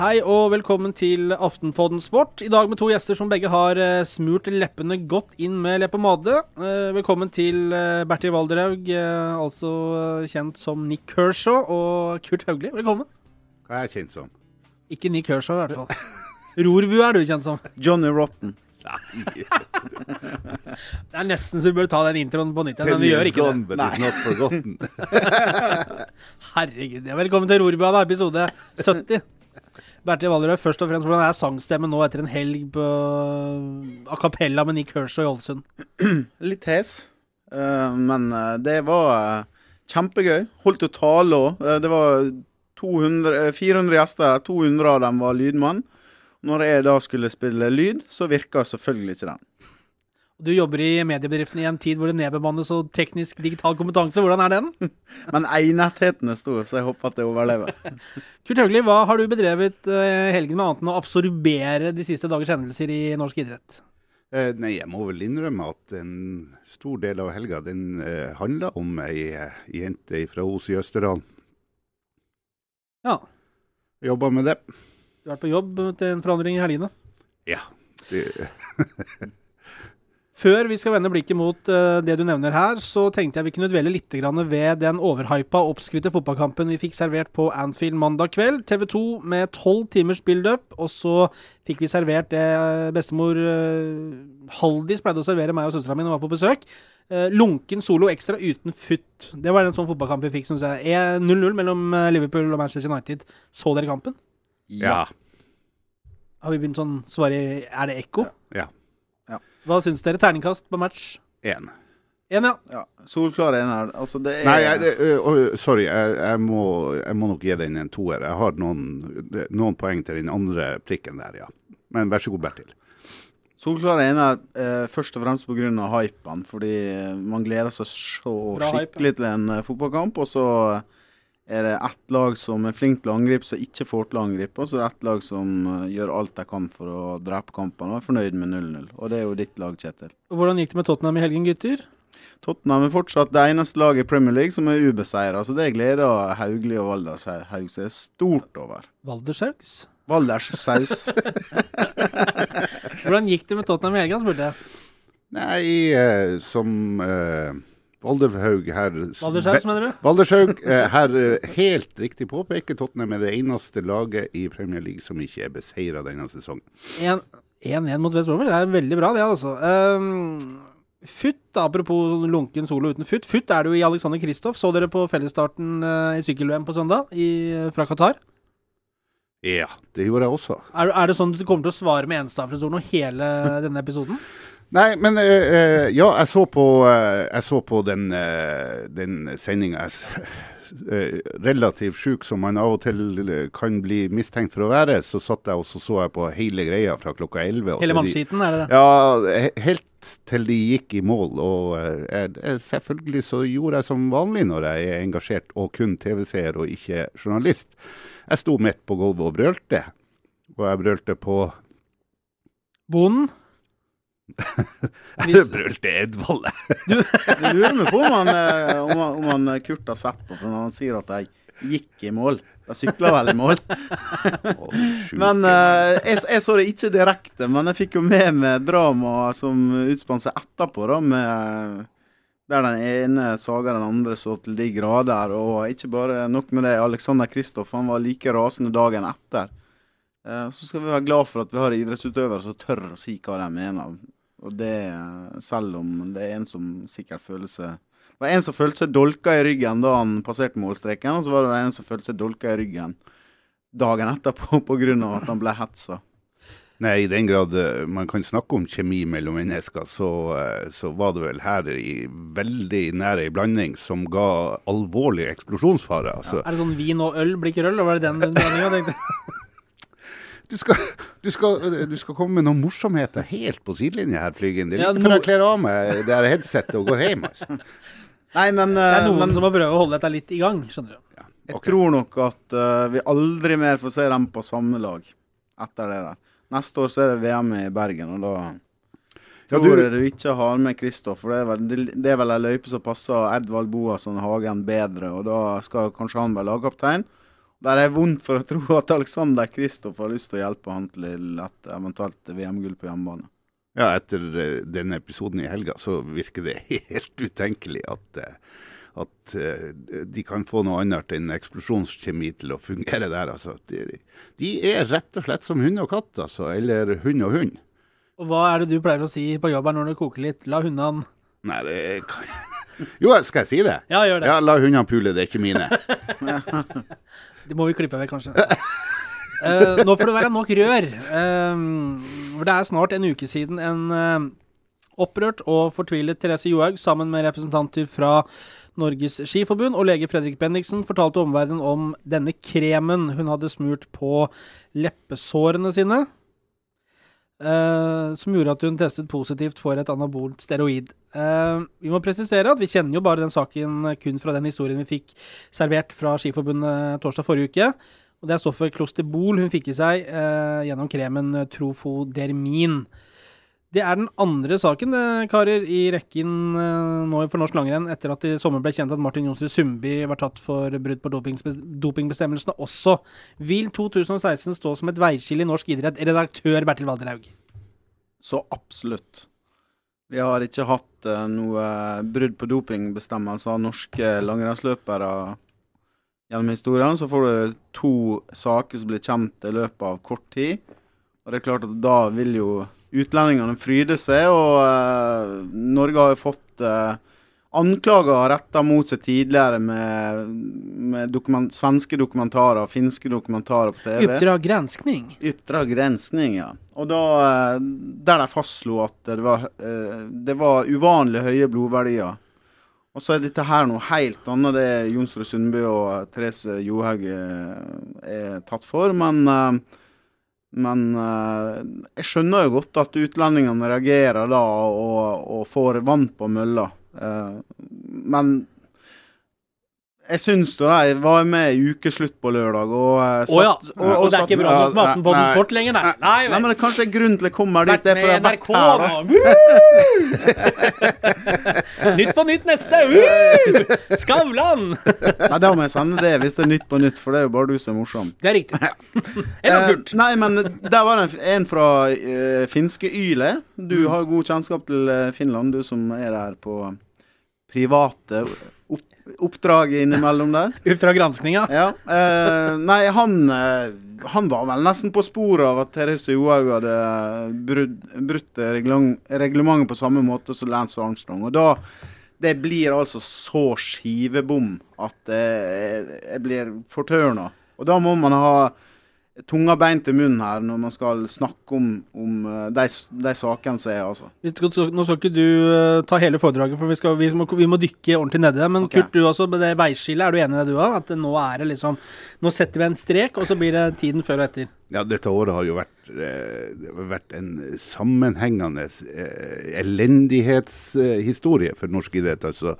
Hei og velkommen til Aftenpodden Sport. I dag med to gjester som begge har eh, smurt leppene godt inn med leppepomade. Eh, velkommen til eh, Bertil Valderhaug, altså kjent som Nick Kershaw, og Kurt Haugli. Velkommen. Hva er jeg kjent som? Ikke Nick Kershaw, i hvert fall. Rorbu er du kjent som. Johnny Rotten. Det er nesten så vi bør ta den introen på nytt igjen, men vi gjør ikke det. not forgotten. Herregud. Ja, velkommen til Rorbu, av episode 70. Bertil Valderhaug, først og fremst, hvordan er sangstemmen nå etter en helg på a cappella med Nick Kershaw og Ålesund? Litt hes, eh, men eh, det var eh, kjempegøy. Holdt jo tale òg. det var 200, eh, 400 gjester 200 av dem var lydmann. Når jeg da skulle spille lyd, så virka selvfølgelig ikke den. Du jobber i mediebedriften i en tid hvor det nedbemannes og teknisk digital kompetanse. Hvordan er den? Men enetheten er stor, så jeg håper at jeg overlever. Kurt Høgli, hva har du bedrevet eh, helgen med annet enn å absorbere de siste dagers hendelser i norsk idrett? Eh, nei, jeg må vel innrømme at en stor del av helga den eh, handla om ei eh, jente fra Os i Østerdalen. Ja, Jobba med det. du har vært på jobb til en forandring i helgene. Ja. Det, Før vi skal vende blikket mot uh, det du nevner her, så tenkte jeg vi kunne dvele litt grann ved den overhypa, oppskrytte fotballkampen vi fikk servert på Anfield mandag kveld. TV 2 med tolv timers build-up, og så fikk vi servert det eh, bestemor uh, Haldis pleide å servere meg og søstera mi når vi var på besøk. Uh, lunken solo ekstra uten futt. Det var en sånn fotballkamp vi fikk, syns jeg. Eh, 0-0 mellom eh, Liverpool og Manchester United. Så dere kampen? ja. Har vi begynt sånn svare Er det ekko? Ja. Hva syns dere? Terningkast på match? Én. En, ja. Ja, Solklar ener. Altså, det er Nei, jeg, det, ø, ø, sorry, jeg, jeg, må, jeg må nok gi den en toer. Jeg har noen, noen poeng til den andre prikken der, ja. Men vær så god, Bertil. Solklar ener eh, først og fremst pga. hypen. Fordi man gleder seg så Bra hype, skikkelig til en fotballkamp. Og så er det ett lag som er flink til å angripe, som ikke får til å angripe. Og så er det ett lag som eh, gjør alt de kan for å drepe kampen og er fornøyd med 0-0. Og det er jo ditt lag, Kjetil. Hvordan gikk det med Tottenham i helgen, gutter? Tottenham er fortsatt det eneste laget i Premier League som er ubeseira. Så det gleder Haugli og Valdershaug seg stort over. Valdershaugs? Valderssaus. Hvordan gikk det med Tottenham i helgen, spurte jeg. Nei, eh, som uh, Valderhaug her Valdershaug, mener du? Valdershaug eh, her eh, helt riktig påpeker Tottenham er det eneste laget i Premier League som ikke er beseira denne sesongen. 1-1 mot West Bromwich. Er veldig bra, det, altså. Um, Futt, apropos lunken solo uten futt. Futt er det jo i Alexander Kristoff. Så dere på fellesstarten uh, i sykkel-VM på søndag i, fra Qatar? Ja, det gjorde jeg også. Er, er det sånn at du kommer til å svare med enstavelsesord nå hele denne episoden? Nei, men eh, ja, jeg så på, uh, jeg så på den, uh, den sendinga. Relativt sjuk som man av og til kan bli mistenkt for å være, så satt jeg og så, så jeg på hele greia fra klokka 11. Hele de- mannskiten, er det det? Ja, he- helt til de gikk i mål. Og jeg, selvfølgelig så gjorde jeg som vanlig når jeg er engasjert og kun TV-seer og ikke journalist. Jeg sto midt på gulvet og brølte. Og jeg brølte på Bonden? Jeg brølte Edvald. Du lurer meg på om han, eh, om, han- om han eh, Kurt har sett på, for når han sier at jeg gikk i mål. Jeg sykla vel i mål. Men uh, jeg, jeg så det ikke direkte, men jeg fikk jo med meg dramaet som utspant seg etterpå, da, med der den ene saga den andre så til de grader. Og ikke bare nok med det, Alexander Kristoff han var like rasende dagen etter. Uh, så skal vi være glad for at vi har idrettsutøvere som tør å si hva de mener. Og det selv om det er en som sikkert føler seg Det var en som følte seg dolka i ryggen da han passerte målstreken, og så var det en som følte seg dolka i ryggen dagen etterpå pga. at han ble hetsa. Nei, i den grad eh, man kan snakke om kjemi mellom mennesker, så, eh, så var det vel her i veldig nære en blanding som ga alvorlig eksplosjonsfare. Altså, Er det sånn vin og øl blir ikke øl? Var det den blandinga? du, skal, du, skal, du skal komme med noen morsomheter helt på sidelinja her, Flygen. Det er Ja, no... før jeg kler av meg det her headsetet og går hjem. Altså. Nei, men, Det er eh, noen men som må prøve å holde dette litt i gang, skjønner du. Ja, jeg tror nok at uh, vi aldri mer får se dem på samme lag etter det der. Neste år så er det VM i Bergen, og da Ja, tror jeg du ikke har med Kristoff. Det er vel, det, det er vel ei løype som passer Edvald Boasson Hagen bedre, og da skal kanskje han være lagkaptein. Der er vondt for å tro at Alexander Kristoff har lyst til å hjelpe han til et eventuelt VM-gull på hjemmebane. Ja, etter eh, denne episoden i helga, så virker det helt utenkelig at, eh, at eh, de kan få noe annet enn eksplosjonskjemi til å fungere der. Altså. De, de er rett og slett som hund og katt, altså. Eller hund og hund. Og hva er det du pleier å si på jobb her når det koker litt? La hundene Nei, det kan Jo, skal jeg si det? Ja, gjør det. Ja, la hundene pule, det er ikke mine. Det må vi klippe vekk, kanskje. Uh, nå får det være nok rør. Uh, for det er snart en uke siden en uh, opprørt og fortvilet Therese Johaug sammen med representanter fra Norges Skiforbund og lege Fredrik Bendiksen fortalte omverdenen om denne kremen hun hadde smurt på leppesårene sine. Eh, som gjorde at hun testet positivt for et anabolt steroid. Uh, vi må presisere at vi kjenner jo bare den saken kun fra den historien vi fikk servert fra Skiforbundet torsdag forrige uke. Og Det er stoffet klosterbol hun fikk i seg uh, gjennom kremen Trofodermin. Det er den andre saken, eh, karer, i rekken eh, nå for norsk langrenn etter at i sommer ble kjent at Martin Jonsrud Sundby var tatt for brudd på dopingbestemmelsene også. Vil 2016 stå som et veiskille i norsk idrett? Redaktør Bertil Valderhaug. Så absolutt. Vi har ikke hatt eh, noe brudd på dopingbestemmelser av norske langrennsløpere gjennom historien. Så får du to saker som blir kjent i løpet av kort tid. Og det er klart at da vil jo utlendingene fryde seg, og eh, Norge har jo fått eh, anklager retta mot seg tidligere med, med dokument, svenske dokumentarer, og finske dokumentarer på TV. Oppdrag granskning. Oppdrag granskning, ja. Og da, eh, der de fastslo at det var, eh, det var uvanlig høye blodverdier. Og så er dette her noe helt annet det Jonsrud Sundby og Therese Johaug eh, er tatt for. Men, eh, men eh, jeg skjønner jo godt at utlendingene reagerer da og, og får vann på mølla. Eh, Men jeg syns da de var med i ukeslutt på lørdag og satt oh, ja. og, Og, og det er ikke bra nok med Ja, Aftenpodden. Sport lenger, nei. Nei, Nei, nei men det er kanskje grunnen grunn til jeg kommer dit. Det er for med jeg har vært her, da. nytt på nytt neste. Skavlan! Nei, Da må jeg sende det hvis det er Nytt på Nytt, for det er jo bare du som er morsom. Det er riktig. Eller Eh, nei, men der var det en, fra uh, finske Yle. Du Mm. har god kjennskap til eh, Finland, du som er der på private oppdrag innimellom der. Oppdrag granskninga. Ja. Eh, nei, han, eh, han var vel nesten på sporet av at Therese Johaug hadde brudd, brutt reglementet på samme måte som Lance Armstrong. Og da Det blir altså så skivebom at jeg, jeg blir fortørna. Og da må man ha tunga beint i munnen her når man skal snakke om, om eh, de, de sakene som er, altså. Nå skal ikke du eh, ta hele foredraget, for vi, skal, vi, må, vi må dykke ordentlig nedi det. Men okay. Kurt, du også, med det veiskillet, er du enig i det du òg? At nå er det liksom Nå setter vi en strek, og så blir det tiden før og etter. Ja, dette året har jo vært, eh, har vært en sammenhengende eh, elendighetshistorie for norsk idrett. Altså,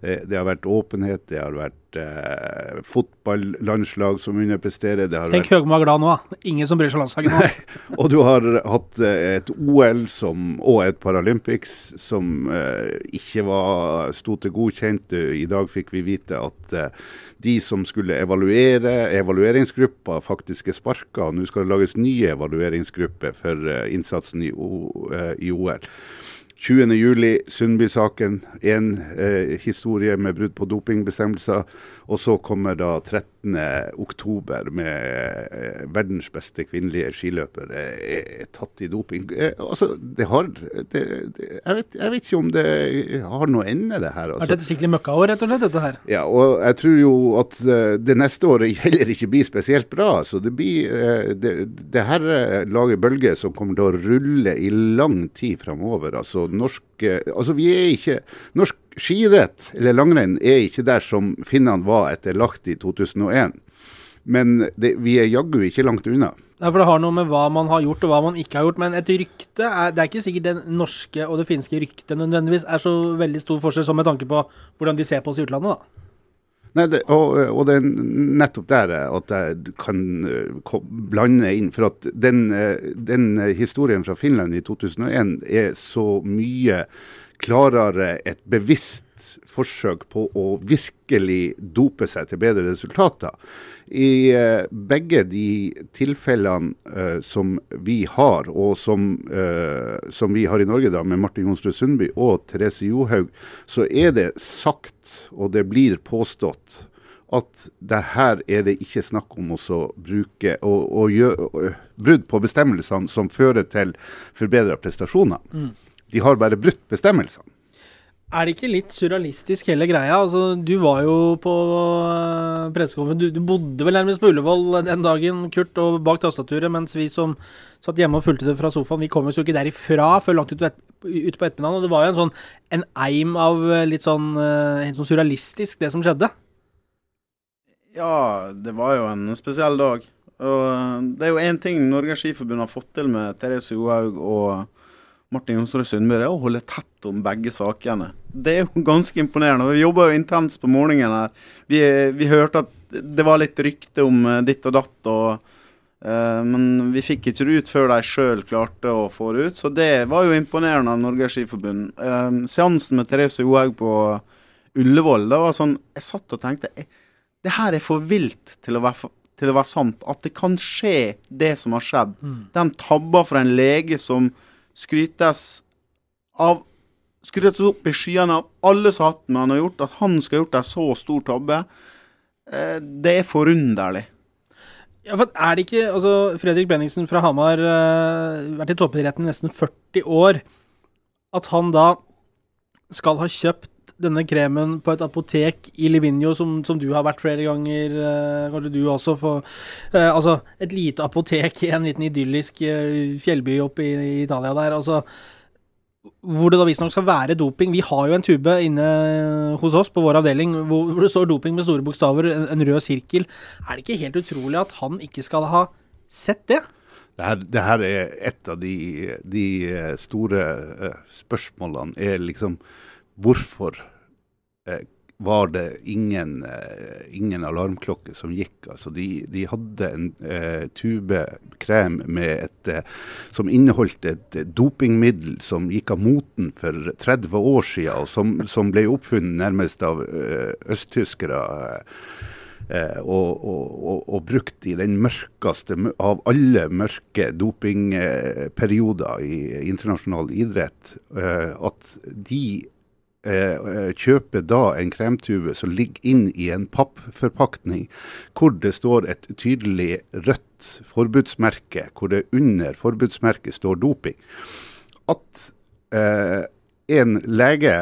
eh, det har vært åpenhet, det har vært eh, fotballandslag som underpresterer. Det har Tenk vært, Høgmo er glad nå. Ingen som bryr seg om landslaget nå. og du har hatt et OL som, og et Paralympics som eh, ikke var, sto til godkjent. I dag fikk vi vite at eh, de som skulle evaluere, evalueringsgruppa faktisk er sparka. Nå skal det lages nye evalueringsgrupper for eh, innsatsen i, o, eh, i OL. 20.07, Sundby-saken. Én eh, historie med brudd på dopingbestemmelser. Og så kommer da oktober med eh, verdens beste kvinnelige skiløper er, er tatt i doping. Eh, altså, det har det, det, jeg, vet, jeg, vet, ikke om det har noe ende, det her. Altså. Er dette skikkelig møkkaår, rett og slett? dette her? Ja, og jeg tror jo at det neste året heller ikke blir spesielt bra. Så det blir det, det her lager bølger som kommer til å rulle i lang tid framover. Altså, norsk, altså vi er ikke Norsk skirett eller langrenn er ikke der som finnene var etter lagt i 2001. Men det, vi er jaggu ikke langt unna. Ja, for Det har noe med hva man har gjort og hva man ikke har gjort. Men et rykte er, Det er ikke sikkert det norske og det finske ryktet nødvendigvis er så veldig stor forskjell som med tanke på hvordan de ser på oss i utlandet. da. Nei, det, og, og, det er nettopp der at jeg kan uh, blande inn. For at den, uh, den, historien fra Finland i 2001 er så mye klarere et bevisst forsøk på å virkelig dope seg til bedre resultater. I uh, begge de tilfellene uh, som vi har, og som, uh, som, vi har i Norge da, med Martin Jonsrud Sundby og Therese Johaug, så er det sagt, og det blir påstått, at det her er det ikke snakk om å bruke og, og gjøre, brudd på bestemmelsene som fører til forbedra prestasjoner. Mm. De har bare brutt bestemmelsene. Er det ikke litt surrealistisk hele greia? Altså, du var jo på pressekonferanse. Du, du, bodde vel nærmest på Ullevål den dagen, Kurt, og bak tastaturet, mens vi som satt hjemme og fulgte det fra sofaen, vi kom oss jo ikke derifra før langt ut, ut på ettermiddagen. Og det var jo en sånn en eim av uh, litt sånn, uh, helt sånn surrealistisk, det som skjedde. Ja, det var jo en spesiell dag. Og det er jo én ting Norges Skiforbund har fått til med Therese Johaug og Martin Jonsrud Sunnmøre å holde tett om begge sakene. Det er jo ganske imponerende. Vi jobber jo intenst på morgenen her. Vi, vi, hørte at det var litt rykte om eh, ditt og datt, og, uh, men vi fikk ikke det ut før de sjøl klarte å få det ut. Så det var jo imponerende av Norges Skiforbund. Uh, seansen med Therese Johaug på Ullevål, det var sånn Jeg satt og tenkte det her er for vilt til å være til å være sant. At det kan skje, det som har skjedd. Mm. Den tabba fra en lege som skrytes av skrytes opp i skyene av alle med han har gjort, at han skal ha gjort en så stor tabbe, eh, det er forunderlig. Ja, for er det ikke altså Fredrik Benningsen fra Hamar uh, vært i toppidretten i nesten 40 år. At han da skal ha kjøpt denne kremen på et apotek i Livigno, som, som du har vært flere ganger, uh, kanskje du også, for uh, Altså, et lite apotek i en liten idyllisk uh, fjellby oppe i, i, Italia der. altså hvor det da visstnok skal være doping. Vi har jo en tube inne hos oss på vår avdeling hvor, det står doping med store bokstaver, en, en, rød sirkel. Er det ikke helt utrolig at han ikke skal ha sett det? Det her, det her er et av de, de store spørsmålene. er liksom Hvorfor eh, var det ingen, eh, ingen alarmklokke som gikk. Altså de, de hadde en eh, tube krem et, eh, som inneholdt et dopingmiddel som gikk av moten for 30 år siden, og som, som ble oppfunnet nærmest av eh, østtyskere. Eh, og, og, og, brukt i den mørkeste av alle mørke dopingperioder i internasjonal idrett. at de Eh, eh, kjøper da en kremtube som ligger inn i en pappforpakning hvor det står et tydelig rødt forbudsmerke, hvor det under forbudsmerket står doping. At eh, en lege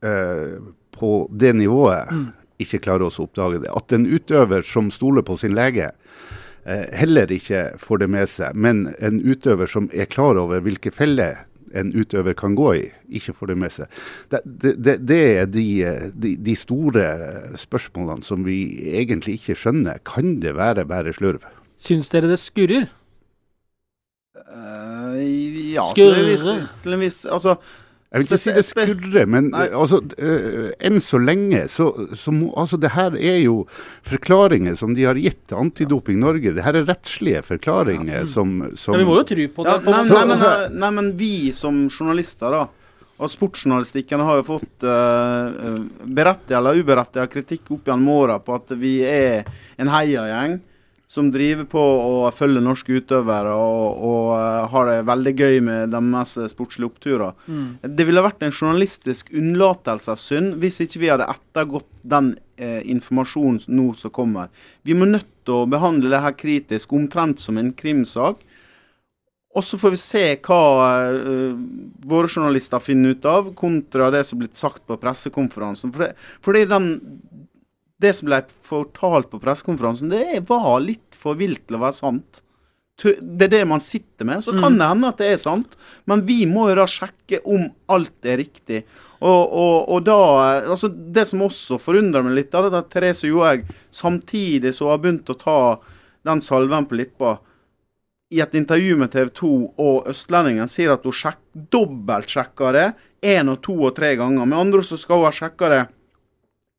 eh, på det nivået mm. ikke klarer å oppdage det. At en utøver som stoler på sin lege, eh, heller ikke får det med seg. Men en utøver som er klar over hvilke feller en utøver kan gå i, ikke får det med seg. Det, det, det er de, de, de, store spørsmålene som vi egentlig ikke skjønner. Kan det være bare slurv? Syns dere det skurrer? Uh, ja, Skurrer? Til en viss Altså jeg vil ikke si det skurrer, men altså, uh, enn så lenge så, så må, altså, Det her er jo forklaringer som de har gitt til Antidoping Norge. Det her er rettslige forklaringer ja. som, som ja, Vi må jo tro på det. Ja, nei, nei, men, eh, nei, men vi som journalister, da. Og sportsjournalistikken har jo fått uh, berettiget eller uberettiget kritikk opp gjennom åra på at vi er en heiagjeng som driver på og følger norske utøvere og, og eh, har det veldig gøy med deres sportslige oppturer. Det ville vært en journalistisk unnlatelsessynd hvis ikke vi hadde ettergått den eh, informasjonen nå som kommer. Vi må nødt til å behandle det her kritisk, omtrent som en krimsak. Og så får vi se hva uh, våre journalister finner ut av, kontra det som er blitt sagt på pressekonferansen. For det, fordi den, det som ble fortalt på pressekonferansen, det var litt for vilt til å være sant. Det er det man sitter med. Så kan det hende at det er sant, men vi må jo da sjekke om alt er riktig. Og, og, og da altså Det som også forundrer meg litt, er at Therese Johaug samtidig så har begynt å ta den salven på lippa i et intervju med TV 2 og Østlendingen sier at hun sjekk, dobbeltsjekker det én og to og tre ganger. Med andre så skal hun ha sjekka det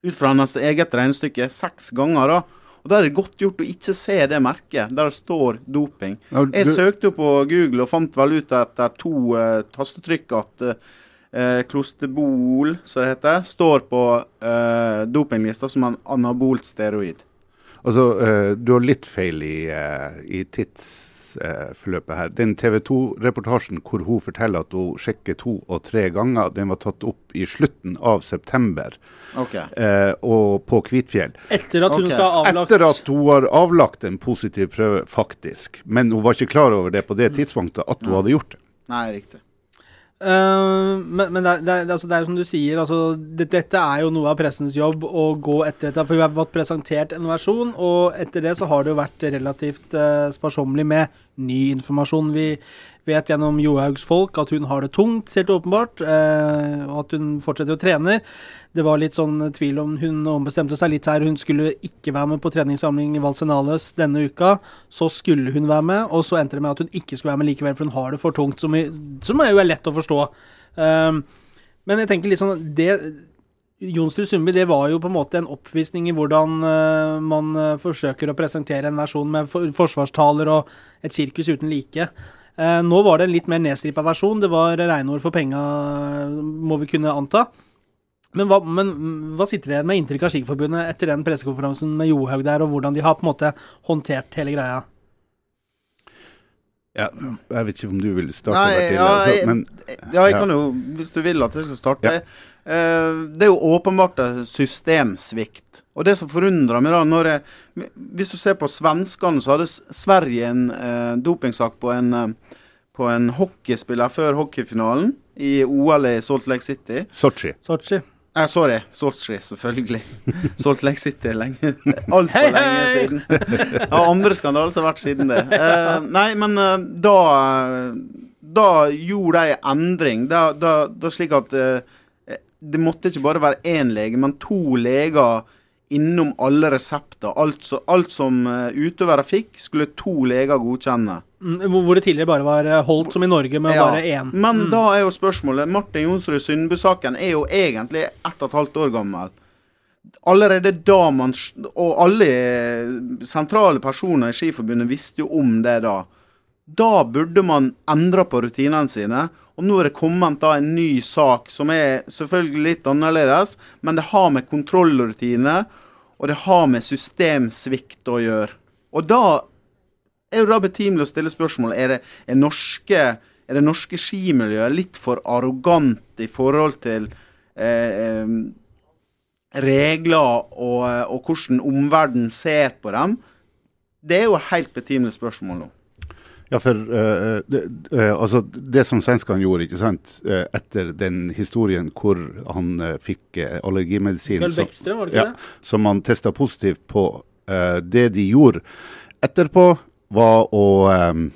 ut fra hennes eget regnestykke seks ganger. da. Og Da er det godt gjort å ikke se det merket der det står doping. Ja, Jeg søkte jo på Google og fant vel ut etter to uh, tastetrykk at uh, Klosterbol, som det heter, står på uh, dopinglista som en anabolt steroid. Altså, uh, du har litt feil i, uh, i tidsforløpet her. Den TV 2-reportasjen hvor hun forteller at hun sjekker to og tre ganger, den var tatt opp i slutten av september, okay. eh, og på Kvitfjell. Etter at hun okay. skal ha avlagt Etter at hun har avlagt en positiv prøve, faktisk. Men hun var ikke klar over det på det tidspunktet, at hun hadde gjort det. Nei, riktig. Eh, men men det, er- det, er- altså, det er som du sier, altså, det, dette er jo noe av pressens jobb å gå etter dette. For vi har fått presentert en versjon, og etter det så har det jo vært relativt uh, sparsommelig med ny informasjon. Vi vet gjennom Johaugs folk at hun har det tungt, helt åpenbart, eh, og at hun fortsetter å trene. Det var litt sånn tvil om hun ombestemte seg litt her. Hun skulle ikke være med på treningssamling i Valsenales denne uka. Så skulle hun være med, og så endte det med at hun ikke skulle være med likevel, for hun har det for tungt, som, som er jo lett å forstå. Um, men jeg tenker litt sånn det Jonsrud Sundby det var jo på en måte en oppvisning i hvordan uh, man eh, forsøker å presentere en versjon med for, forsvarstaler og et sirkus uten like. Eh, nå var det en litt mer nedstripa versjon. Det var regnord for penga, må vi kunne anta. Men hva, men hva sitter dere igjen med inntrykk av Skiforbundet etter den pressekonferansen med Johaug der, og hvordan de har på en måte håndtert hele greia? Ja, jeg vet ikke om du vil starte, Nei, Bertil, ja, altså, men Ja, jeg Ja. kan jo, hvis du vil at jeg skal starte. Ja. Eh, det er jo åpenbart en systemsvikt. Og det som forundrer meg da, når jeg, Hvis du ser på svenskene, så hadde Sverige en eh, dopingsak på en, eh, på en hockeyspiller før hockeyfinalen i OL i Salt Lake City. Sotsji. Sotsji. Eh, sorry, Sotsji, selvfølgelig. Salt Lake City er lenge Altfor Hei, lenge siden. Ja, andre skandaler som har vært siden det. Eh, nei, men eh, da Da gjorde de endring. Da, da, da slik at eh, det måtte ikke bare være én lege, men to leger innom alle resepter. Alt, så, alt som eh, utøvere fikk, skulle to leger godkjenne. Mm, Hvor hvor det tidligere bare var eh, holdt som i Norge, med Ja, bare én. Men Mm. da er jo spørsmålet Martin Jonsrud Sundbu-saken er jo egentlig ett og et halvt år gammel. Allerede da man Og alle eh, sentrale personer i Skiforbundet visste jo om det da. Da burde man endre på rutinene sine. Og nå er det kommet da en ny sak som er selvfølgelig litt annerledes, men det har med kontrollrutiner og det har med systemsvikt å gjøre. Og da er jo da betimelig å stille spørsmål er det er norske er det norske skimiljøet litt for arrogant i forhold til eh, regler og, og hvordan omverdenen ser på dem? Det er jo et helt betimelig spørsmål nå. Ja, for uh, det, uh, altså, det som svenskene gjorde ikke sant, uh, etter den historien hvor han fikk allergimedisin Vel så- var det ja, som han testa positivt på, det de gjorde etterpå, var å um,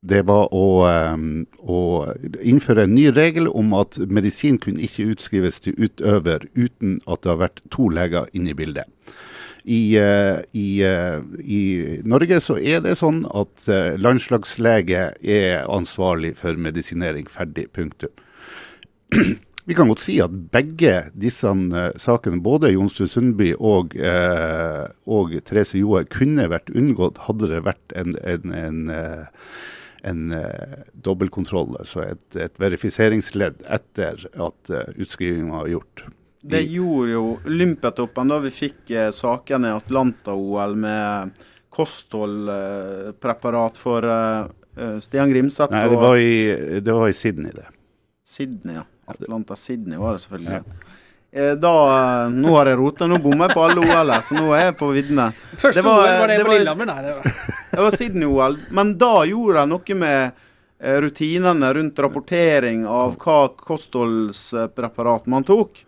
det var å, um, å innføre en ny regel om at medisin kunne ikke utskrives til utøver uten at det har vært to leger inne i bildet. I, eh, i, eh, I Norge så er det sånn at eh, landslagslege er ansvarlig for medisinering. Ferdig. Punktum. Vi kan godt si at begge disse eh, sakene, både Jonsrud Sundby og, eh, og Therese Joe, kunne vært unngått hadde det vært en, en, en, eh, en eh, dobbeltkontroll, altså et, et verifiseringsledd etter at uh, utskrivingen var gjort. Det gjorde jo Olympiatoppen da vi fikk eh, sakene i Atlanta-OL med kostholdpreparat for eh, eh, Stian Grimseth Nei, det var i, det var i Sydney, det. Sydney. ja. Atlanta Sydney var det selvfølgelig. Eh, Da, eh, nå har jeg rota, nå bommer jeg på alle OL-er, så nå er jeg på viddene. Første Det var- OL var det, det på Lillehammer? Nei, det var Det var Sydney-OL. Men da gjorde jeg noe med eh, rutinene rundt rapportering av hva kostholdspreparat man tok.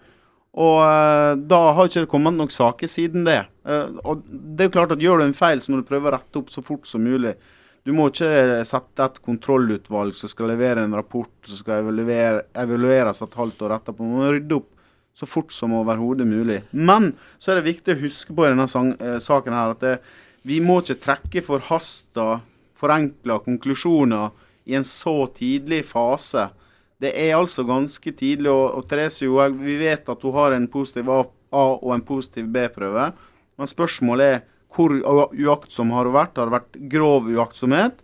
Og eh, da har ikke det kommet noen saker siden det. Eh, og det er klart at Gjør du en feil, så må du prøve å rette opp så fort som mulig. Du må ikke sette et kontrollutvalg som skal levere en rapport som skal evaluere, evalueres et halvt år etterpå. Man må rydde opp så fort som overhodet mulig. Men så er det viktig å huske på i denne eh, saken her at det, vi må ikke trekke forhasta, forenkla konklusjoner i en så tidlig fase. Det er altså ganske tidlig. Og, og Therese Johaug, vi vet at hun har en positiv A, og en positiv B-prøve. Men spørsmålet er hvor uaktsom har hun vært? Har det vært grov uaktsomhet,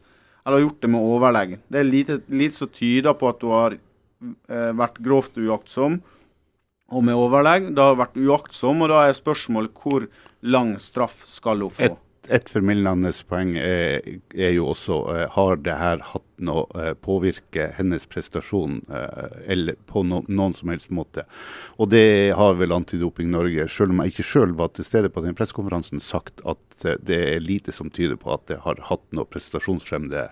eller har gjort det med overlegg? Det er lite, lite som tyder på at hun har eh, vært grovt uaktsom og med overlegg. Det har vært uaktsom, og da er spørsmålet hvor lang straff skal hun få? Et, et formildende poeng er, er jo også eh, har det her hatt noe eh, påvirke hennes prestasjon eh, eller på no, noen som helst måte. Og det har vel Antidoping Norge, selv om jeg ikke selv var til stede på den pressekonferansen, sagt at eh, det er lite som tyder på at det har hatt noe prestasjonsfremmende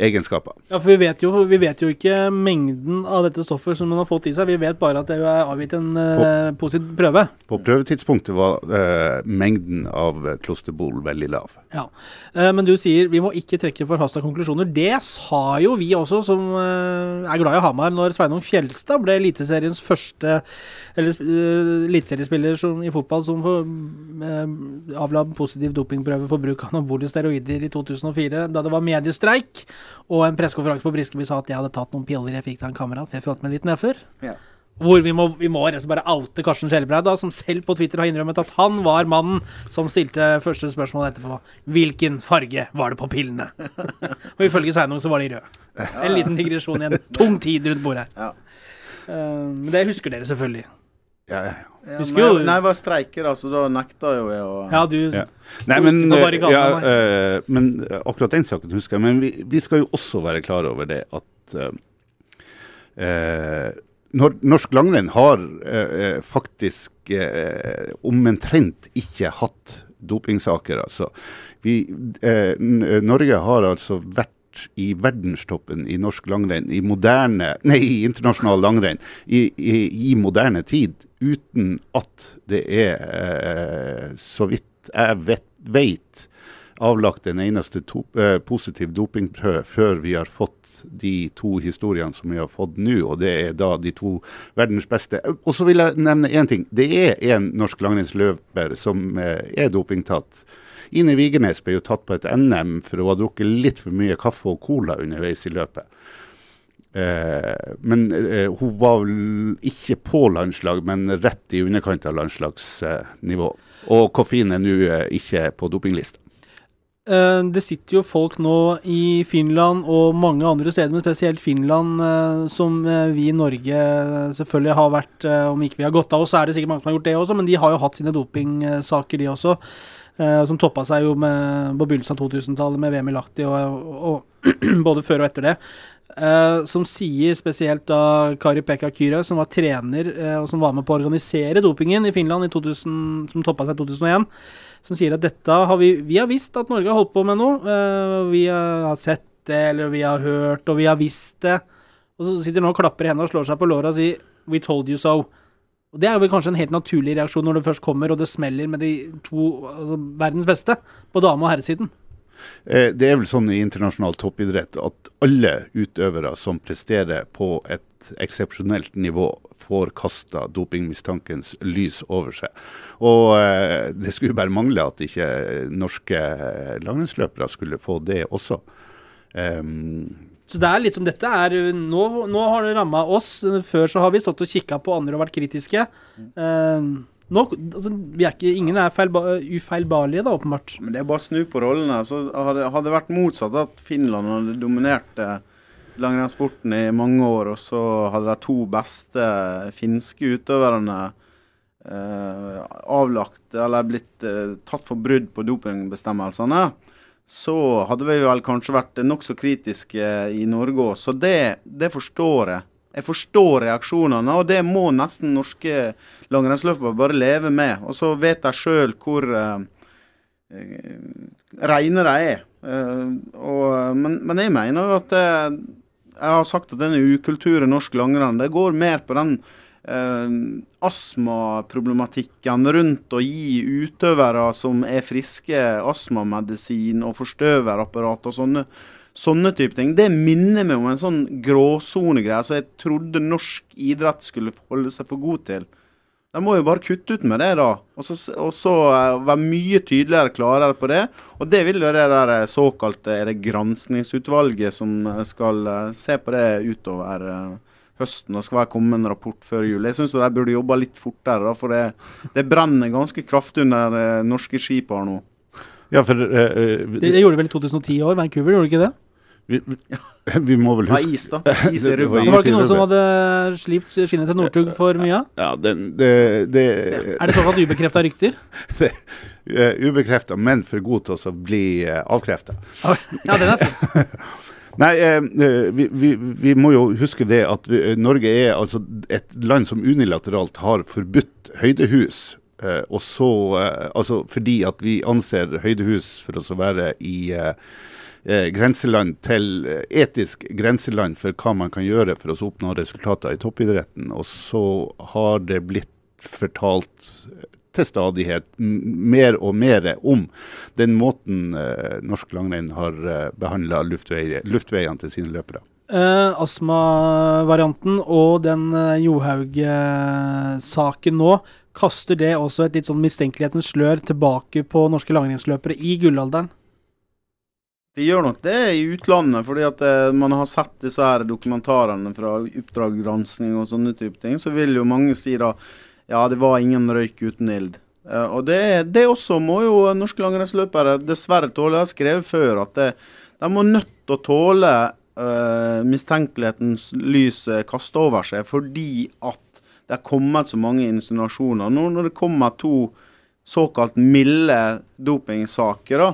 egenskaper. Ja, for vi vet, jo, vi vet jo ikke mengden av dette stoffet som man har fått i seg. Vi vet bare at det er avgitt en på, positiv prøve. På prøvetidspunktet var eh, mengden av eh, klosterbol veldig lav. Ja. Eh, men du sier vi må ikke trekke forhasta konklusjoner. Det sa jo vi også, som eh, er glad i Hamar, når Sveinung Fjelstad ble Eliteseriens første eller uh, eliteseriespiller som- i fotball som for, eh, avla positiv dopingprøve for bruk av anabole steroider i 2004, da det var mediestreik. Og en pressekonferanse på Briskeby sa at jeg hadde tatt noen piller jeg fikk av en kamerat, for jeg følte meg litt nedfor. Ja. Hvor vi må, vi må bare oute Karsten Skjelbreid, som selv på Twitter har innrømmet at han var mannen som stilte første spørsmål etterpå. Hvilken farge var det på pillene? og ifølge Sveinung så var de røde. En liten digresjon i en tung tid rundt bordet her. Ja. Uh, Men det husker dere selvfølgelig. Ja, ja, ja. Husker jo- nei, jeg var streiker, altså. Da nekta jo jeg å Ja, du Ja. Nei, men, ja, eh, men eh, akkurat den saken husker jeg. Men vi, vi skal jo også være klar over det at uh, eh, når, norsk langrenn har eh, faktisk eh, omtrent ikke hatt dopingsaker. Altså. Vi, eh, Norge har altså vært i verdenstoppen i norsk langrenn, i moderne, nei, i internasjonal langrenn, i, i, i moderne tid, uten at det er, eh, så vidt jeg vet, vet avlagt en eneste eh, positiv dopingprøve før vi har fått de to historiene som vi har fått nå, og det er da de to verdens beste. Og så vil jeg nevne én ting. Det er en norsk langrennsløper som eh, er dopingtatt. Ine Vigernes ble jo tatt på et NM for å ha drukket litt for mye kaffe og cola underveis i løpet. Eh, men eh, hun var vel ikke på landslag, men rett i underkant av landslagsnivå. og koffein er nå eh, ikke på dopinglista. Eh, det sitter jo folk nå i Finland og mange andre steder, men spesielt Finland, eh, som eh, vi i Norge selvfølgelig har vært Om ikke vi har gått av oss, så er det sikkert mange som har gjort det også, men de har jo hatt sine dopingsaker, de også. som toppa seg jo med, på begynnelsen av 2000-tallet med VM i Lahti, og, og, både før og etter det. Som sier spesielt da Kari Pekka Kyra, som var trener og som var med på å organisere dopingen i Finland i 2000, som toppa seg i 2001, som sier at dette har vi Vi har visst at Norge har holdt på med noe. eh, vi har sett det, eller vi har hørt, og vi har visst det. Og så sitter nå og klapper i hendene og slår seg på låra og sier 'We told you so'. Og Det er vel kanskje en helt naturlig reaksjon når det først kommer og det smeller med de to altså, verdens beste på dame- og herresiden. Eh, Det er vel sånn i internasjonal toppidrett at alle utøvere som presterer på et eksepsjonelt nivå, får kasta dopingmistankens lys over seg. Og eh, det skulle bare mangle at ikke norske langrennsløpere skulle få det også. Um, Så det er litt som dette er Nå, nå har det ramma oss. Før så har vi stått og kikka på andre og vært kritiske. Eh, nå, altså, er ikke, ingen er feilba, ufeilbarlige, da, åpenbart. Men det er bare å snu på rollene. Så hadde, det vært motsatt, at Finland hadde dominert eh, langrennssporten i mange år, og så hadde de to beste finske utøverne eh, avlagt eller blitt eh, tatt for brudd på dopingbestemmelsene, så hadde vi vel kanskje vært nokså kritiske i Norge òg. Så det, det forstår jeg. Jeg forstår reaksjonene, og det må nesten norske langrennsløpere bare leve med. Og så vet jeg sjøl hvor uh, eh, reine de er. Uh, og, men, men jeg mener jo at eh, Jeg har sagt at denne ukulturen norsk langrenn det går mer på den uh, astmaproblematikken rundt å gi utøvere som er friske, astmamedisin og forstøverapparat og sånne, sånne type ting. Det minner meg om en sånn gråsonegreie som jeg trodde norsk idrett skulle holde seg for god til. De må jo bare kutte ut med det, da. Og så, og så uh, være mye tydeligere klarere på det. Og det vil jo det der eh, såkalte er det granskningsutvalget som eh, skal uh, se på det utover uh, høsten og skal være komme en rapport før jul. Jeg syns de burde jobba litt fortere, da, for det, det brenner ganske kraftig under uh, norske skip her nå. Ja, for eh, Det, det gjorde de vel i 2010 òg, Vancouver, gjorde det ikke det? Vi, vi må vel Ja, huske is, da. Is i Det var Det var ikke noen som hadde slipt skinnet til Northug for mye? Ja, det, det, det, Er det såkalt ubekrefta rykter? det uh, Ubekrefta, men for god til å bli uh, avkrefta. Ja, den er fin. Nei, eh, eh, vi, vi, vi må jo huske det at vi, eh, Norge er altså et land som unilateralt har forbudt høydehus. Eh, og så, eh, altså fordi at vi anser høydehus for å være i eh, eh, grenseland til eh, etisk grenseland for hva man kan gjøre for å oppnå resultater i toppidretten. Og så har det blitt fortalt til stadighet mer og mer om den måten eh, norsk langrenn har uh, behandla luftvei, luftveiene til sine løpere. Uh, Astmavarianten og den uh, Johaug-saken nå, kaster det også et litt sånn mistenkelighetens slør tilbake på norske langrennsløpere i gullalderen? De gjør nok det i utlandet, fordi at eh, man har sett disse her dokumentarene fra Oppdrag gransking og sånne type ting. Så vil jo mange si da ja, det var ingen røyk uten ild. Eh, og det, det også må jo norske langrennsløpere dessverre tåle. Jeg har skrevet før at det, de må nødt til å tåle eh, mistenkelighetens lys kasta over seg, fordi at det er kommet så mange insinuasjoner. Nå når det kommer to såkalt milde dopingsaker, da,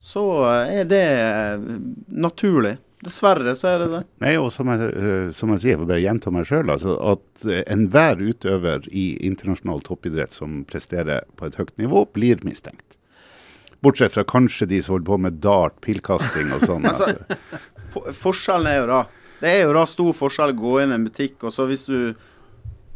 så eh, er det eh, naturlig. Dessverre så er det det. Nei, og som jeg, eh, som jeg sier, jeg får bare gjenta meg sjøl, altså, at enhver utøver i internasjonal toppidrett som presterer på et høyt nivå, blir mistenkt. Bortsett fra kanskje de som holder på med dart, pilkasting og sånn. Altså, altså. For, forskjellen er jo da Det er jo da stor forskjell å gå inn i en butikk, og så hvis du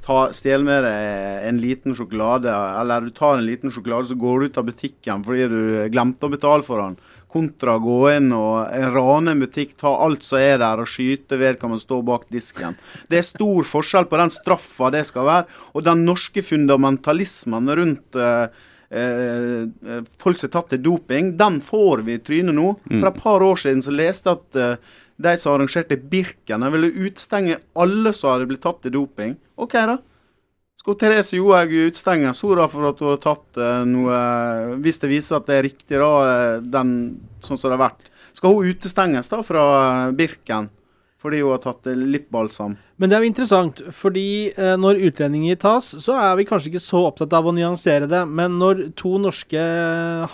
tar, stjeler med deg en liten sjokolade, eller du tar en liten sjokolade, så går du ut av butikken fordi du glemte å betale for den, kontra å gå inn og rane en butikk, ta alt som er der, og skyte vedkommende stå bak disken. Det er stor forskjell på den straffa det skal være, og den norske fundamentalismen rundt uh, uh, folk som er tatt til doping, den får vi i trynet nå. For et par år siden så leste jeg at eh, de som arrangerte Birken, de ville utstenge alle som hadde blitt tatt i doping. OK, da. Skal Therese Johaug utstenges hun da for at hun har tatt eh, noe Hvis det viser at det er riktig, da, eh, den sånn som det har vært. Skal hun utestenges da fra eh, Birken fordi hun har tatt eh, lipbalsam? Men det er jo interessant, fordi eh, når utlendinger tas, så er vi kanskje ikke så opptatt av å nyansere det. Men når to norske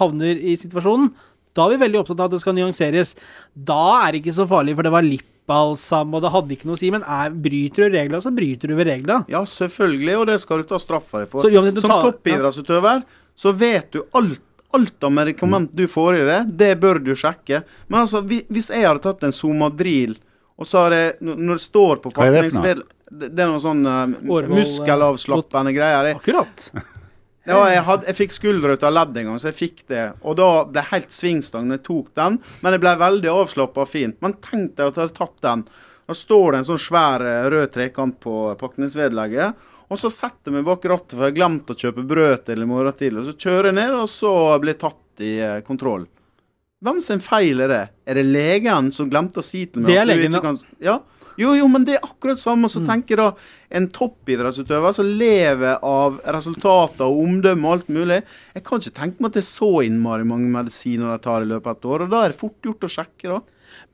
havner i situasjonen, da er vi veldig opptatt av at det skal nyanseres. Da er det ikke så farlig, for det var lipbalsam, og det hadde ikke noe å si. Men er, bryter du reglene, så bryter du ved reglene. Ja, selvfølgelig, og det skal du ta straffa deg for. Så uansett Som tar- toppidrettsutøver så vet du alt. Alt av medikament du får i det, det bør du sjekke. Men altså, hvis jeg hadde tatt en Somadril, og så har jeg Når det står på er det for noe? Det er noen sånn uh, muskelavslappende greier. Akkurat. Ja, jeg, hadde, jeg fikk skulder ut av ledd en gang, så jeg fikk det. Og da ble jeg helt svingstang når jeg tok den. Men jeg ble veldig avslappa og fint. Men tenk deg at jeg hadde tatt den. Da står det en sånn svær eh, rød trekant på pakningsvedlegget. Og så setter jeg meg bak rattet, for jeg har glemt å kjøpe brød til i morgen tidlig. Og så kjører jeg ned, og så blir jeg tatt i eh, kontroll. Hvem sin feil er det? Er det legen som glemte å si til meg Det er at du legen, ikke kan Ja. Jo, jo, men det er akkurat samme. Så tenker jeg da en toppidrettsutøver som lever av resultater og omdømme og alt mulig. Jeg kan ikke tenke meg at det er så innmari mange medisiner de tar i løpet av et år. Og da er det fort gjort å sjekke, da.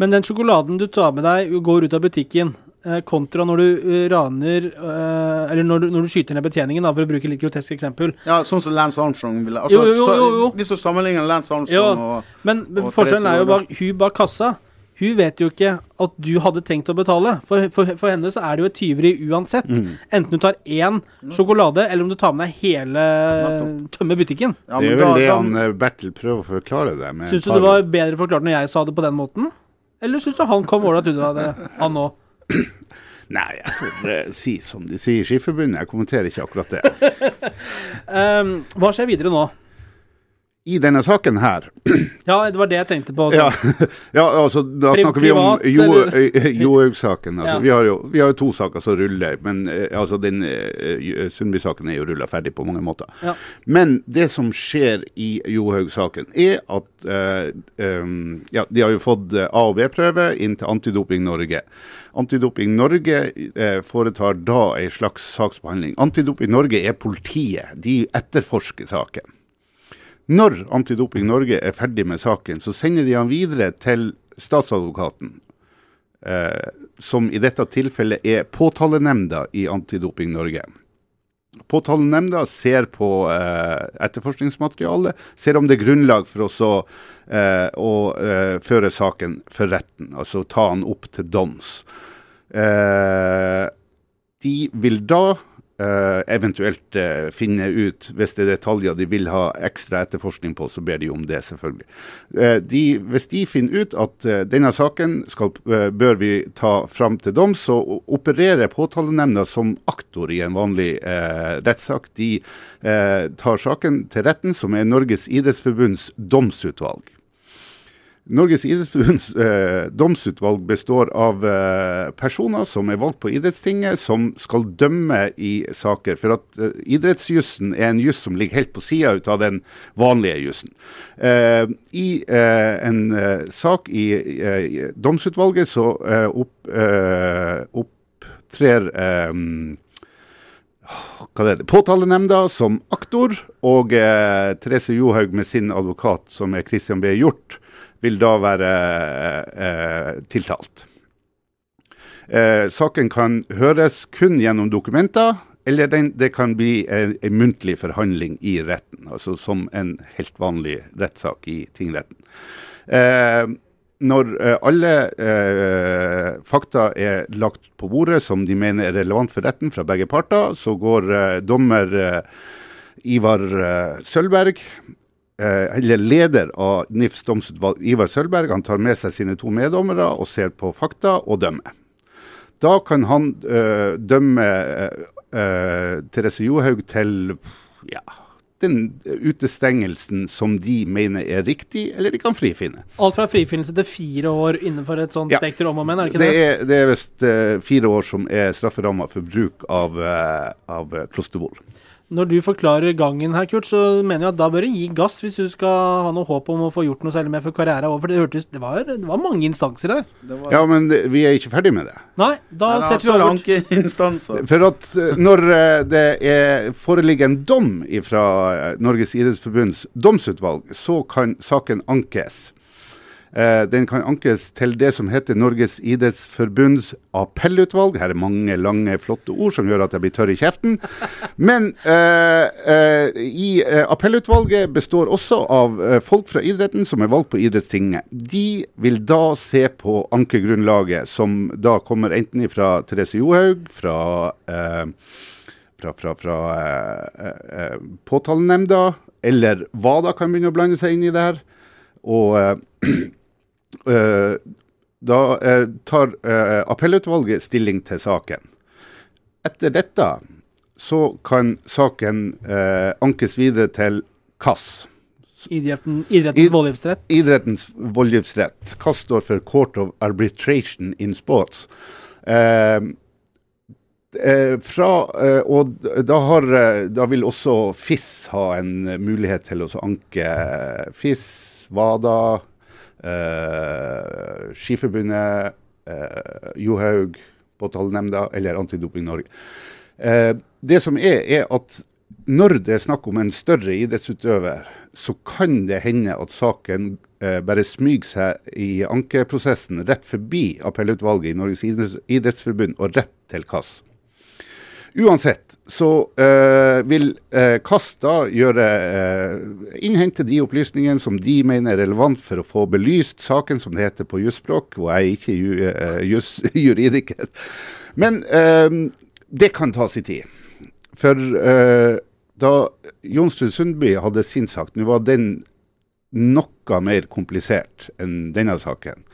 Men den sjokoladen du tar med deg, går ut av butikken. eh, kontra når du eh, raner eh, Eller når du, når du skyter ned betjeningen, da, for å bruke litt grotesk eksempel. Ja, sånn som Lance Armstrong ville altså, Jo, jo, jo. Hvis du sammenligner Lance Armstrong og Men og forskjellen er jo bare hun bak kassa. Hun vet jo ikke at du hadde tenkt å betale. For, for, for henne så er det jo et tyveri uansett. Mm. Enten du tar én sjokolade, eller om du tar med deg hele Tømmer butikken. ja, det er vel da- det han eh, Bertil prøver å forklare det med. Syns du det var bedre forklart når jeg sa det på den måten? Eller syns du han kom ålreit ut av det, han òg? Nei, jeg får si som de sier i Skiforbundet. Jeg kommenterer ikke akkurat det. Um, hva skjer videre nå? I denne saken her Ja, det var det jeg tenkte på. Ja, ja altså, da snakker vi om privat, Jo- eller? Johaug-saken. Altså, Ja. vi, har jo, vi har jo to saker som ruller, men eh, altså, den eh, Sundby-saken er jo rulla ferdig på mange måter. Ja. Men det som skjer i Johaug-saken, er at eh, um, ja, de har jo fått eh, A- og B-prøve inn til Antidoping Norge. Antidoping Norge eh, foretar da en slags saksbehandling. Antidoping Norge er politiet. De etterforsker saken. Når Antidoping Norge er ferdig med saken, så sender de han videre til statsadvokaten, eh, som i dette tilfellet er påtalenemnda i Antidoping Norge. Påtalenemnda ser på eh, etterforskningsmaterialet, ser om det er grunnlag for også, eh, å eh, føre saken for retten, altså ta han opp til doms. Eh, de vil da eh, eventuelt uh, finne ut, hvis det er detaljer de vil ha ekstra etterforskning på, så ber de om det, selvfølgelig. Uh, de, hvis de finner ut at denne saken skal, bør vi ta fram til doms, så opererer påtalenemnda som aktor i en vanlig rettssak. De tar saken til retten, som er Norges idrettsforbunds domsutvalg. Norges idrettsforbunds eh, domsutvalg består av eh, personer som er valgt på idrettstinget, som skal dømme i saker. For at eh, idrettsjussen er en juss som ligger helt på sida av den vanlige jussen. Eh, I eh, en eh, sak i, i domsutvalget så opp, opptrer eh, hva er det, påtalenemnda som aktor, og eh, Therese Johaug med sin advokat, som er Christian B. Hjort, vil da være eh, tiltalt. Eh, saken kan høres kun gjennom dokumenter, eller den, det kan bli en muntlig forhandling i retten, altså som en helt vanlig rettssak i tingretten. Eh, når eh, alle eh, fakta er lagt på bordet som de mener er relevant for retten fra begge parter, så går eh, dommer eh, Ivar Sølberg, Sølvberg, eh, eller leder av NIFs domsutvalg, Ivar Sølberg, han tar med seg sine to meddommere og ser på fakta og dømmer. Da kan han eh, dømme eh, eh, Therese Johaug til ja, den utestengelsen som de mener er riktig, eller de kan frifinne. Alt fra frifinnelse til fire år innenfor et sånt Ja. spekter om og men, er det ikke Det det? er, det er visst uh, fire år som er strafferamma for bruk av, uh, av klosterbol. Når du forklarer gangen her, Kurt, så mener jeg at da bør du gi gass hvis du skal ha noe håp om å få gjort noe særlig mer for karrieren over. For det hørtes Det var, det var mange instanser her. var, Ja, men det, vi er ikke ferdig med det. Nei, da Nei, setter vi så det over. ankeinstanser. For at eh, når eh, det er, foreligger en dom fra Norges idrettsforbunds domsutvalg, så kan saken ankes. Eh, den kan ankes til det som heter Norges idrettsforbunds appellutvalg. Her er mange lange, flotte ord som gjør at jeg blir tørr i kjeften. Men eh, eh, i eh, appellutvalget består også av eh, folk fra idretten som er valgt på idrettstinget. De vil da se på ankegrunnlaget, som da kommer enten fra Therese Johaug, fra eh, fra, fra, fra påtalenemnda, eller WADA kan begynne å blande seg inn i det her. Og da eh, tar eh, appellutvalget stilling til saken. Etter dette så kan saken eh, ankes videre til KAS. Idretten, idrettens Id- voldgiftsrett. Idrettens voldgiftsrett. KAS står for Court of Arbitration in Sports. Eh, eh, fra, eh, og da, har, eh, da vil også FIS ha en eh, mulighet til å anke FIS, WADA, eh, Skiforbundet, eh, Johaug, Påtalenemnda eller Antidoping Norge. Eh, det som er, er at når det er snakk om en større idrettsutøver, så kan det hende at saken eh, bare smyger seg i ankeprosessen rett forbi appellutvalget i Norges idrettsforbund og rett til KAS. Uansett så eh, vil eh, KAS da gjøre, eh, innhente de opplysningene som de mener er relevant for å få belyst saken, som det heter på jusspråk, og jeg er ikke ju, juss, juridiker. Men det kan ta sin tid. For da Jonsrud Sundby hadde sin sak, nå var den noe mer komplisert enn denne saken.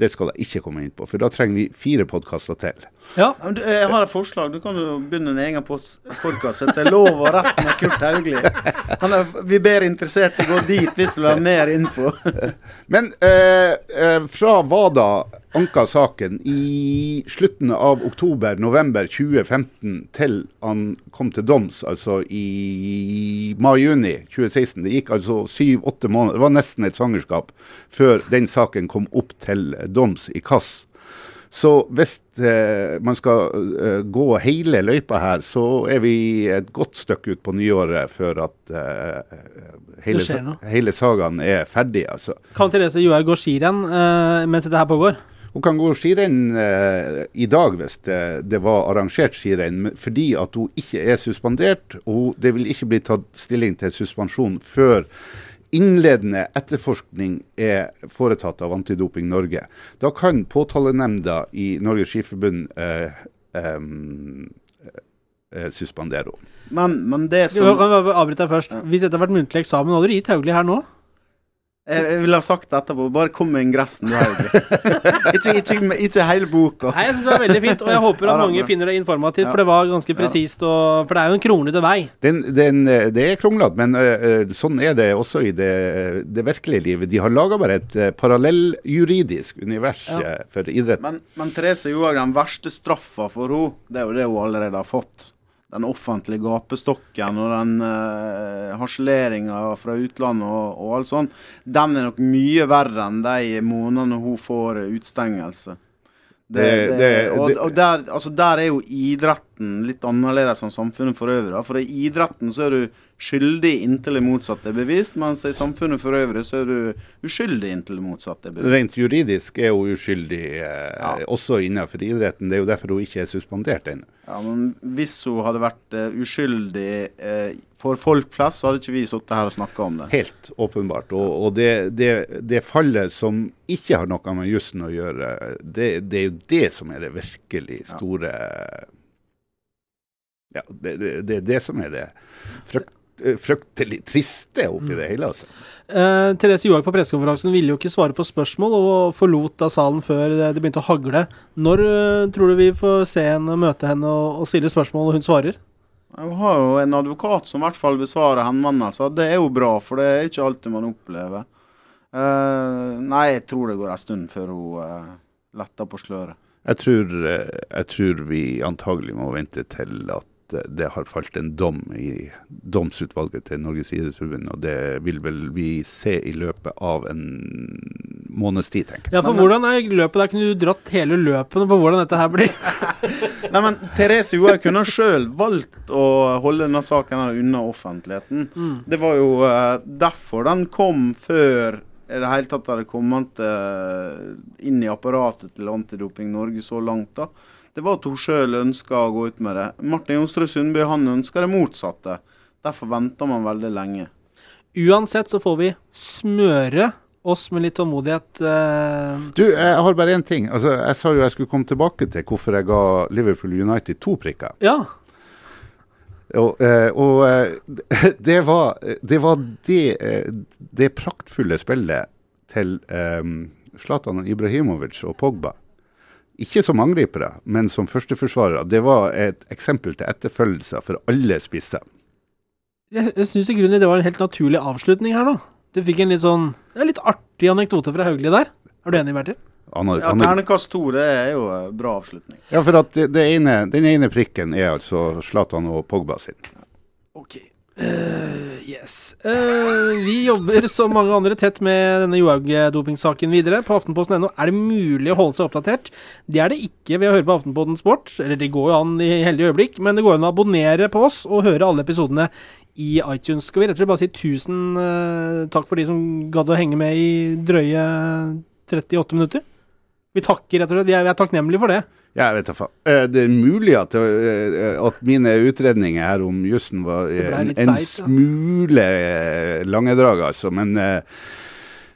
Det skal jeg ikke komme inn på, for da trenger vi fire podkaster til. Ja. Du, Jeg har et forslag. Du kan jo begynne en egen podkast etter lov og rett med Kurt Haugli. Han vi ber interesserte gå dit hvis du vil ha mer info. Men eh, eh, fra WADA anka saken i slutten av oktober-november 2015 til han kom til doms, altså i mai-juni 2016. Det gikk altså syv-åtte måneder, det var nesten et svangerskap, før den saken kom opp til doms i KAS. Så hvis eh, man skal eh, gå hele løypa her, så er vi et godt stykke ut på nyåret før at eh, hele, hele sagaen er ferdig. altså. Kan Therese Johaug gå skirenn eh, mens dette her pågår? Hun kan gå skirenn eh, i dag hvis det, det var arrangert skirenn, fordi at hun ikke er suspendert. og Det vil ikke bli tatt stilling til suspensjon før innledende etterforskning er foretatt av Antidoping Norge. Da kan påtalenemnda i Norges Skiforbund eh, em, eh, suspendere henne. Men, men det som Avbryt deg først. Hvis dette hadde vært muntlig eksamen, hadde du gitt Hauglie her nå? Jeg, ville ha sagt etterpå, bare kom med ingressen, ikke, ikke, ikke hele boka. Nei, jeg synes det var veldig fint, og jeg håper at mange finner det informativt, Ja. for det var ganske presist, og For det er jo en kronglete vei. Den, den, eh, det er kronglete, men uh, sånn er det også i det, det virkelige livet. De har laga bare et uh, parallelljuridisk univers Ja. for idretten. Men, men Therese Johaug, den verste straffa for henne, det er jo det hun allerede har fått. Den offentlige gapestokken og den uh, harseleringa fra utlandet og, og alt sånt, den er nok mye verre enn de månedene hun får utstengelse. Det, Det- det, og, og der, altså der er jo idretten litt annerledes enn samfunnet for øvrig. For i idretten så er du skyldig inntil det motsatte er bevist, mens i samfunnet for øvrig så er du uskyldig inntil det motsatte er bevist. Rent juridisk er hun uskyldig eh, Ja. også innenfor idretten. Det er jo derfor hun ikke er suspendert ennå. Ja, men Hvis hun hadde vært eh, uskyldig eh, for folk flest, så hadde ikke vi sittet her og snakka om det. Helt åpenbart. Og, og det, det, det fallet som ikke har noe med jussen å gjøre, det, det er jo det som er det virkelig store Ja, det, det, det er det som er det frykt, eh, fryktelig triste oppi det hele. altså. Eh, Therese Johaug på pressekonferansen ville jo ikke svare på spørsmål, og forlot da salen før det begynte å hagle. Når eh, tror du vi får se henne, møte henne og, og stille spørsmål, og hun svarer? Hun har jo en advokat som i hvert fall besvarer henvendelser. Det er jo bra, for det er ikke alltid man opplever. Eh, nei, jeg tror det går en stund før hun uh, letter på sløret. Jeg tror, eh, jeg tror vi antagelig må vente til at det har falt en dom i domsutvalget til Norges idrettsforbund, og det vil vel vi se i løpet av en måneds tid, tenker jeg. Ja, for hvordan er løpet der? Kunne du dratt hele løpet på hvordan dette her blir? Nei, men Therese Johaug kunne sjøl valgt å holde denne saken unna offentligheten. Det var jo eh, derfor den kom før i det hele tatt hadde kommet eh, inn i apparatet til Antidoping Norge så langt. da. Det var at hun sjøl ønska å gå ut med det. Martin Jonsrud Sundby han ønska det motsatte. Derfor venter man veldig lenge. Uansett så får vi smøre oss med litt tålmodighet. eh, Du, jeg har bare én ting. Altså, jeg sa jo jeg skulle komme tilbake til hvorfor jeg ga Liverpool United to prikker. ja. Og, eh, og eh, det var det, var det, det praktfulle spillet til Zlatan um, Ibrahimovic og Pogba. Ikke som angripere, men som førsteforsvarere. Det var et eksempel til etterfølgelse for alle spisser. Jeg, jeg syns i grunnen det var en helt naturlig avslutning her nå. Du fikk en litt sånn ja, litt artig anekdote fra Hauglie der. Er du enig, Bertil? Ja, Ternekast to, det er jo en bra avslutning. ja, for at det, det ene, den ene prikken er altså Zlatan og Pogba sin. Ok. Yes. Uh, vi jobber som mange andre tett med denne Johaug-dopingsaken videre. På aftenposten.no er det mulig å holde seg oppdatert. Det er det ikke ved å høre på Aftenposten Sport. Eller det går jo an i heldige øyeblikk, men det går an å abonnere på oss og høre alle episodene i iTunes. Skal vi rett og slett bare si tusen uh, takk for de som gadd å henge med i drøye 38 minutter? Vi takker rett og slett. Vi er, vi er takknemlige for det. Ja, jeg vet da faen. Eh, Det er mulig at, eh, at mine utredninger her om jussen var en, litt en smule eh, langedrag, altså. Men eh, eh,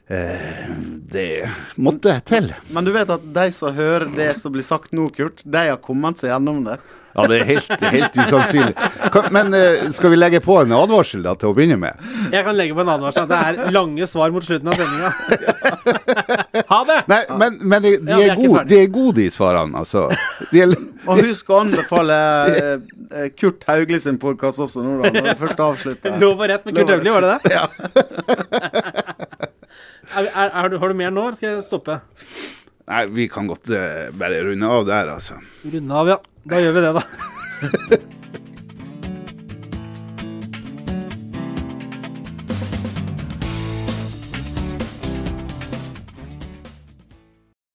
det måtte til. Men du vet at de som hører det som blir sagt nå, Kurt, de har kommet seg gjennom det. Ja, det er helt, helt usannsynlig. Men eh, skal vi legge på en advarsel da, til å begynne med? Jeg kan legge på en advarsel at det er lange svar mot slutten av sendinga. ha det! Nei, men, men de, de, Ja, er er gode, de er gode, de svarene, altså. De er, Og husk å anbefale eh, eh, Kurt Haugli sin podkast også nå, da, når vi først avslutter. Lov og rett med Kurt Haugli, var det det? Ja. Er, er, har, du, har du mer nå, eller skal jeg stoppe? nei, vi kan godt uh, bare runde av der, altså. Runde av, ja. Da gjør vi det, da.